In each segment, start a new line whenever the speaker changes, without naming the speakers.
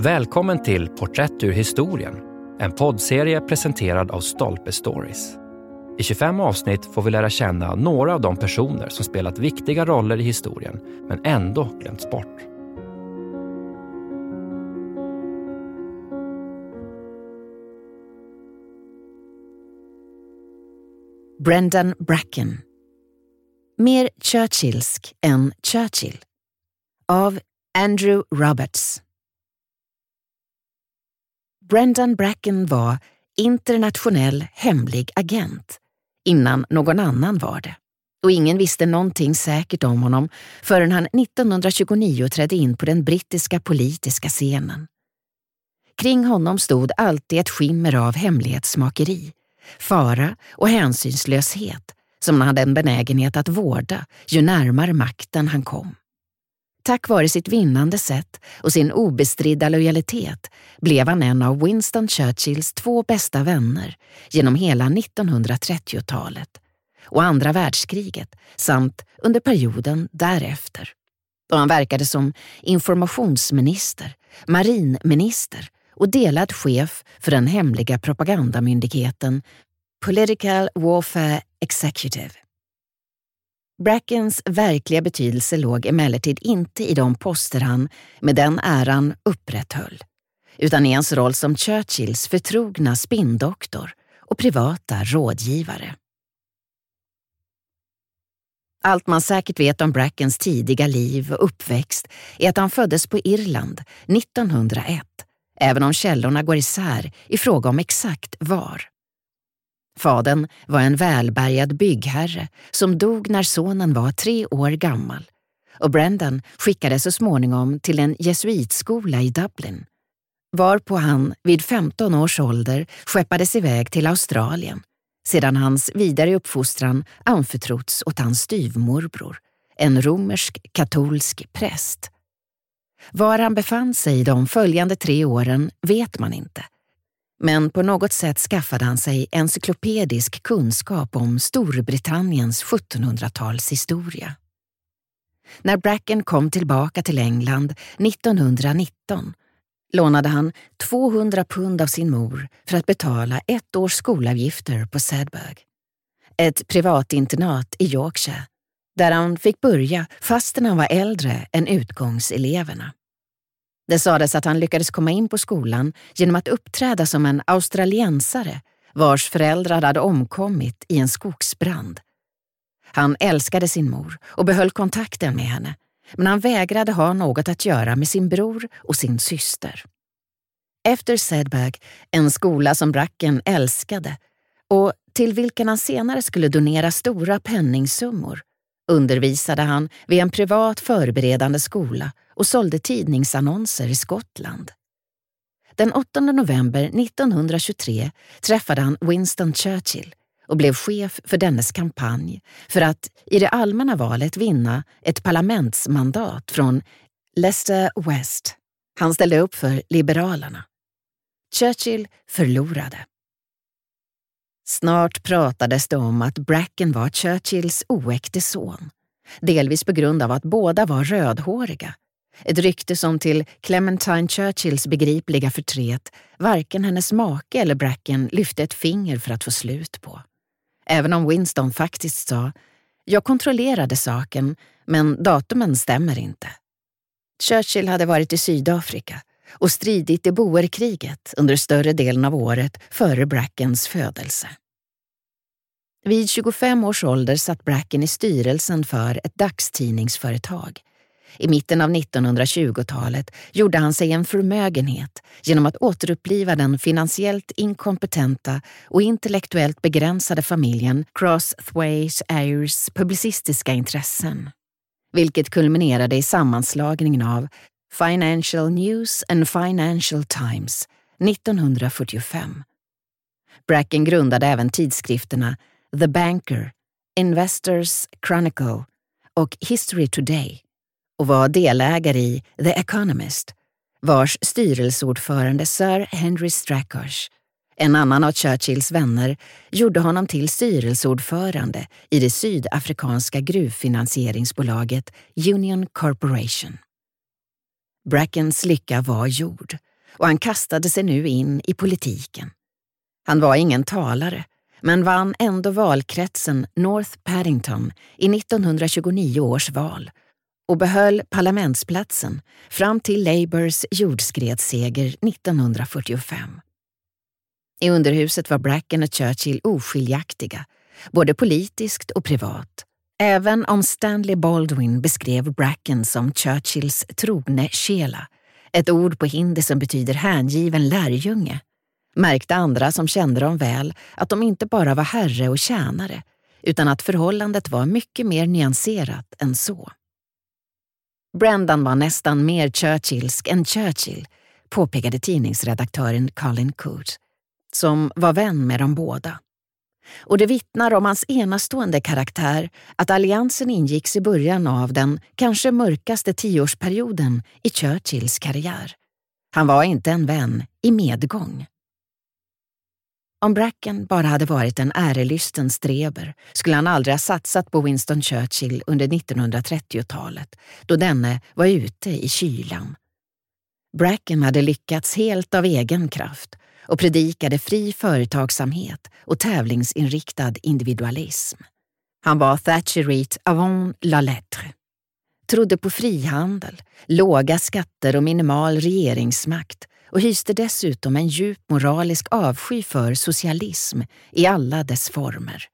Välkommen till Porträtt ur historien, en poddserie presenterad av Stolpe Stories. I 25 avsnitt får vi lära känna några av de personer som spelat viktiga roller i historien, men ändå glömts bort.
Brendan Bracken. Mer Churchillsk än Churchill. Av Andrew Roberts. Brendan Bracken var internationell hemlig agent innan någon annan var det. Och ingen visste någonting säkert om honom förrän han 1929 trädde in på den brittiska politiska scenen. Kring honom stod alltid ett skimmer av hemlighetsmakeri, fara och hänsynslöshet som han hade en benägenhet att vårda ju närmare makten han kom. Tack vare sitt vinnande sätt och sin obestridda lojalitet blev han en av Winston Churchills två bästa vänner genom hela 1930-talet och andra världskriget samt under perioden därefter. Då han verkade som informationsminister, marinminister och delad chef för den hemliga propagandamyndigheten Political Warfare Executive. Brackens verkliga betydelse låg emellertid inte i de poster han, med den äran, upprätthöll, utan i hans roll som Churchills förtrogna spinndoktor och privata rådgivare. Allt man säkert vet om Brackens tidiga liv och uppväxt är att han föddes på Irland 1901, även om källorna går isär i fråga om exakt var. Fadern var en välbärgad byggherre som dog när sonen var tre år gammal och Brendan skickades så småningom till en jesuitskola i Dublin varpå han vid 15 års ålder skeppades iväg till Australien sedan hans vidare uppfostran anförtrotts åt hans styvmorbror, en romersk katolsk präst. Var han befann sig de följande tre åren vet man inte men på något sätt skaffade han sig encyklopedisk kunskap om Storbritanniens 1700-talshistoria. När Bracken kom tillbaka till England 1919 lånade han 200 pund av sin mor för att betala ett års skolavgifter på Sedberg. Ett privatinternat i Yorkshire, där han fick börja fastän han var äldre än utgångseleverna. Det sades att han lyckades komma in på skolan genom att uppträda som en australiensare vars föräldrar hade omkommit i en skogsbrand. Han älskade sin mor och behöll kontakten med henne, men han vägrade ha något att göra med sin bror och sin syster. Efter Sedberg, en skola som Bracken älskade och till vilken han senare skulle donera stora penningsummor, undervisade han vid en privat förberedande skola och sålde tidningsannonser i Skottland. Den 8 november 1923 träffade han Winston Churchill och blev chef för dennes kampanj för att i det allmänna valet vinna ett parlamentsmandat från Leicester West. Han ställde upp för Liberalerna. Churchill förlorade. Snart pratades det om att Bracken var Churchills oäkte son. Delvis på grund av att båda var rödhåriga. Ett rykte som till Clementine Churchills begripliga förtret varken hennes make eller Bracken lyfte ett finger för att få slut på. Även om Winston faktiskt sa “Jag kontrollerade saken, men datumen stämmer inte”. Churchill hade varit i Sydafrika och stridit i boerkriget under större delen av året före Brackens födelse. Vid 25 års ålder satt Bracken i styrelsen för ett dagstidningsföretag. I mitten av 1920-talet gjorde han sig en förmögenhet genom att återuppliva den finansiellt inkompetenta och intellektuellt begränsade familjen Crossthwaite Ayers publicistiska intressen. Vilket kulminerade i sammanslagningen av Financial News and Financial Times 1945. Bracken grundade även tidskrifterna The Banker, Investors Chronicle och History Today och var delägare i The Economist, vars styrelseordförande Sir Henry Strakosch, en annan av Churchills vänner, gjorde honom till styrelseordförande i det sydafrikanska gruvfinansieringsbolaget Union Corporation. Brackens lycka var gjord och han kastade sig nu in i politiken. Han var ingen talare, men vann ändå valkretsen North Paddington i 1929 års val och behöll parlamentsplatsen fram till Labours jordskredsseger 1945. I underhuset var Bracken och Churchill oskiljaktiga, både politiskt och privat. Även om Stanley Baldwin beskrev Bracken som Churchills trogne Shela, ett ord på hindi som betyder hängiven lärjunge, märkte andra som kände dem väl att de inte bara var herre och tjänare, utan att förhållandet var mycket mer nyanserat än så. Brendan var nästan mer Churchillsk än Churchill, påpekade tidningsredaktören Colin Coote, som var vän med dem båda. Och det vittnar om hans enastående karaktär att alliansen ingicks i början av den kanske mörkaste tioårsperioden i Churchills karriär. Han var inte en vän i medgång. Om Bracken bara hade varit en ärelysten streber skulle han aldrig ha satsat på Winston Churchill under 1930-talet, då denne var ute i kylan. Bracken hade lyckats helt av egen kraft och predikade fri företagsamhet och tävlingsinriktad individualism. Han var Thatcherite avant la lettre. Trodde på frihandel, låga skatter och minimal regeringsmakt och hyste dessutom en djup moralisk avsky för socialism i alla dess former.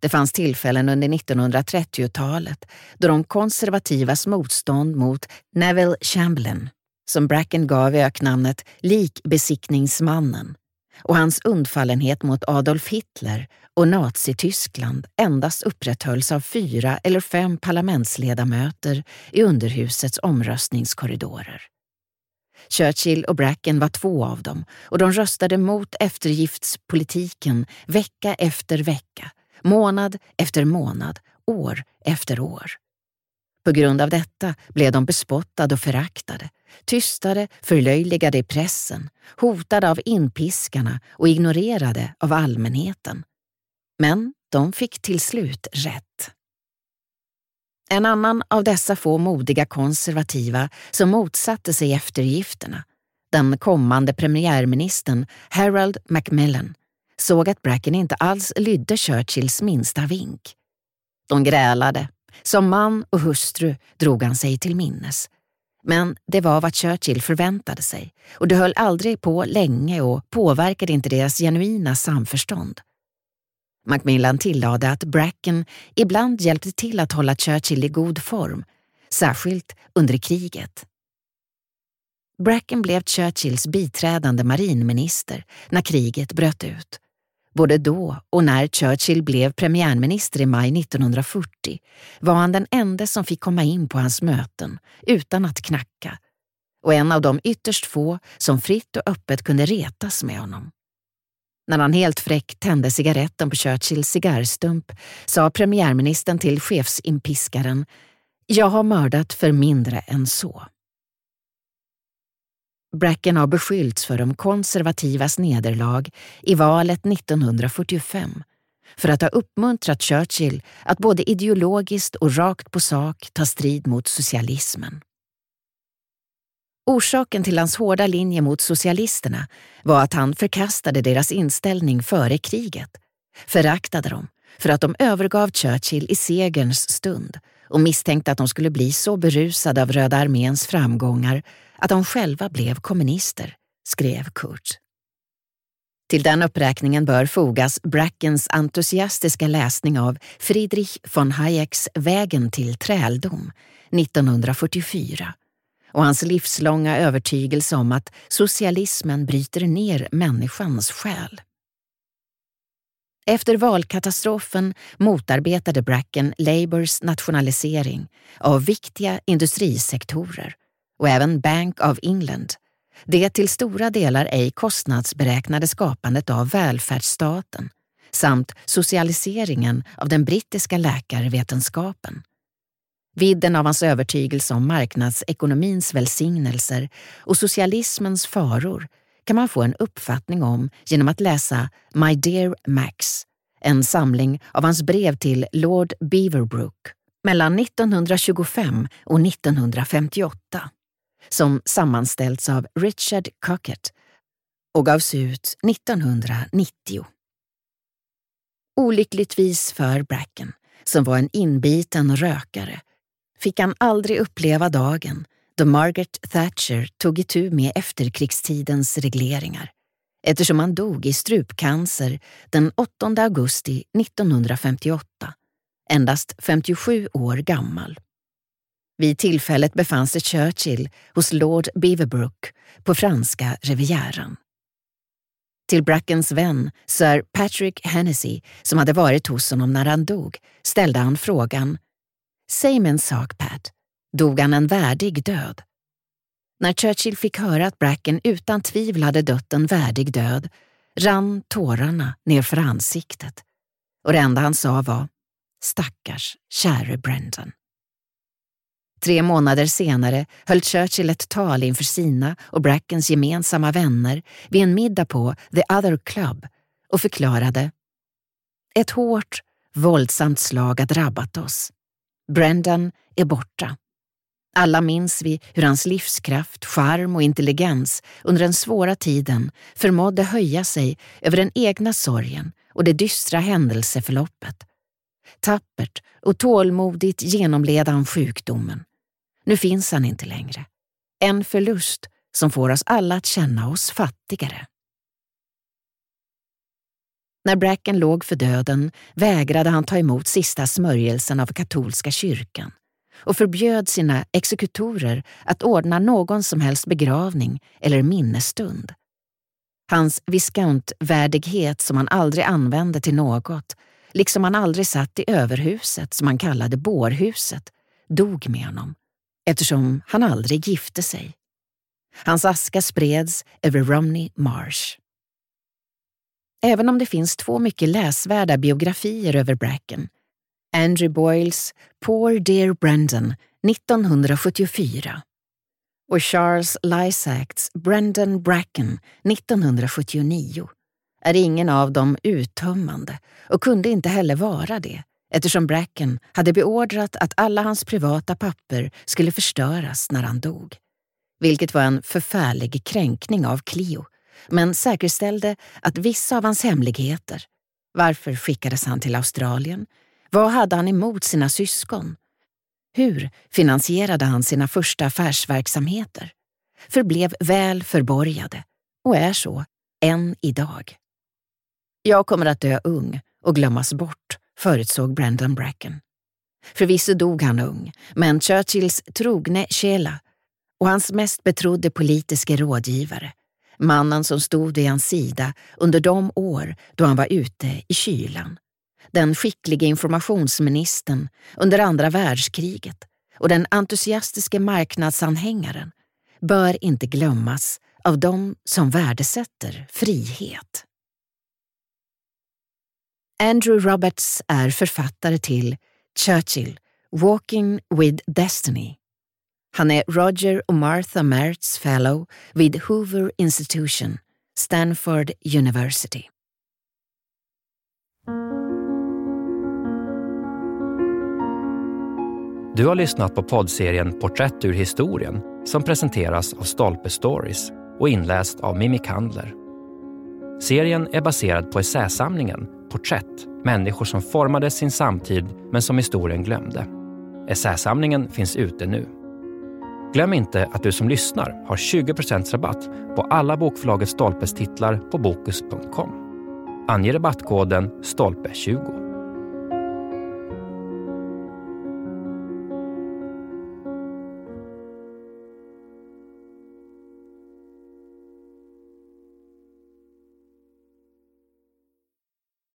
Det fanns tillfällen under 1930-talet då de konservativas motstånd mot Neville Chamberlain, som Bracken gav öknamnet likbesiktningsmannen, och hans undfallenhet mot Adolf Hitler och Nazityskland endast upprätthölls av fyra eller fem parlamentsledamöter i underhusets omröstningskorridorer. Churchill och Bracken var två av dem och de röstade mot eftergiftspolitiken vecka efter vecka, månad efter månad, år efter år. På grund av detta blev de bespottade och föraktade, tystade, förlöjligade i pressen, hotade av inpiskarna och ignorerade av allmänheten. Men de fick till slut rätt. En annan av dessa få modiga konservativa som motsatte sig eftergifterna, den kommande premiärministern Harold Macmillan, såg att Bracken inte alls lydde Churchills minsta vink. De grälade. Som man och hustru drog han sig till minnes. Men det var vad Churchill förväntade sig och det höll aldrig på länge och påverkade inte deras genuina samförstånd. Macmillan tillade att Bracken ibland hjälpte till att hålla Churchill i god form, särskilt under kriget. Bracken blev Churchills biträdande marinminister när kriget bröt ut. Både då och när Churchill blev premiärminister i maj 1940 var han den enda som fick komma in på hans möten utan att knacka och en av de ytterst få som fritt och öppet kunde retas med honom. När han helt fräckt tände cigaretten på Churchills cigarrstump sa premiärministern till chefsimpiskaren “Jag har mördat för mindre än så”. Bracken har beskyllts för de konservativas nederlag i valet 1945 för att ha uppmuntrat Churchill att både ideologiskt och rakt på sak ta strid mot socialismen. Orsaken till hans hårda linje mot socialisterna var att han förkastade deras inställning före kriget, föraktade dem för att de övergav Churchill i segerns stund och misstänkte att de skulle bli så berusade av Röda arméns framgångar att de själva blev kommunister, skrev Kurt. Till den uppräkningen bör fogas Brackens entusiastiska läsning av Friedrich von Hayeks Vägen till träldom 1944 och hans livslånga övertygelse om att socialismen bryter ner människans själ. Efter valkatastrofen motarbetade Bracken Labours nationalisering av viktiga industrisektorer och även Bank of England, det till stora delar ej kostnadsberäknade skapandet av välfärdsstaten samt socialiseringen av den brittiska läkarvetenskapen. Vidden av hans övertygelse om marknadsekonomins välsignelser och socialismens faror kan man få en uppfattning om genom att läsa My Dear Max, en samling av hans brev till Lord Beaverbrook mellan 1925 och 1958 som sammanställts av Richard Cockett och gavs ut 1990. Olyckligtvis för Bracken, som var en inbiten rökare, fick han aldrig uppleva dagen då Margaret Thatcher tog itu med efterkrigstidens regleringar eftersom han dog i strupcancer den 8 augusti 1958, endast 57 år gammal. Vid tillfället befann sig Churchill hos Lord Beaverbrook på franska rivieran. Till Brackens vän, Sir Patrick Hennessy, som hade varit hos honom när han dog, ställde han frågan Säg mig en sak, Pat. Dog han en värdig död? När Churchill fick höra att Bracken utan tvivel hade dött en värdig död rann tårarna nerför ansiktet och det enda han sa var Stackars käre Brendan. Tre månader senare höll Churchill ett tal inför sina och Brackens gemensamma vänner vid en middag på The Other Club och förklarade Ett hårt, våldsamt slag har drabbat oss. Brendan är borta. Alla minns vi hur hans livskraft, charm och intelligens under den svåra tiden förmådde höja sig över den egna sorgen och det dystra händelseförloppet. Tappert och tålmodigt genomled han sjukdomen. Nu finns han inte längre. En förlust som får oss alla att känna oss fattigare. När Bracken låg för döden vägrade han ta emot sista smörjelsen av katolska kyrkan och förbjöd sina exekutorer att ordna någon som helst begravning eller minnesstund. Hans viskantvärdighet som han aldrig använde till något, liksom han aldrig satt i överhuset som han kallade bårhuset, dog med honom eftersom han aldrig gifte sig. Hans aska spreds över Romney Marsh. Även om det finns två mycket läsvärda biografier över Bracken, Andrew Boyles Poor Dear Brendan 1974 och Charles Lysacks Brendan Bracken 1979 är ingen av dem uttömmande och kunde inte heller vara det eftersom Bracken hade beordrat att alla hans privata papper skulle förstöras när han dog. Vilket var en förfärlig kränkning av Clio, men säkerställde att vissa av hans hemligheter, varför skickades han till Australien, vad hade han emot sina syskon? Hur finansierade han sina första affärsverksamheter? Förblev väl förborgade och är så än idag. Jag kommer att dö ung och glömmas bort, förutsåg Brandon Bracken. Förvisso dog han ung, men Churchills trogne Sheila och hans mest betrodde politiske rådgivare, mannen som stod vid hans sida under de år då han var ute i kylan, den skicklige informationsministern under andra världskriget och den entusiastiske marknadsanhängaren bör inte glömmas av de som värdesätter frihet. Andrew Roberts är författare till Churchill, Walking with Destiny. Han är Roger och Martha Mertz Fellow vid Hoover Institution, Stanford University.
Du har lyssnat på poddserien Porträtt ur historien som presenteras av Stolpe Stories och inläst av Mimmi Kandler. Serien är baserad på essäsamlingen Porträtt, människor som formade sin samtid men som historien glömde. Essäsamlingen finns ute nu. Glöm inte att du som lyssnar har 20% rabatt på alla bokförlaget Stolpes titlar på Bokus.com. Ange rabattkoden STOLPE20.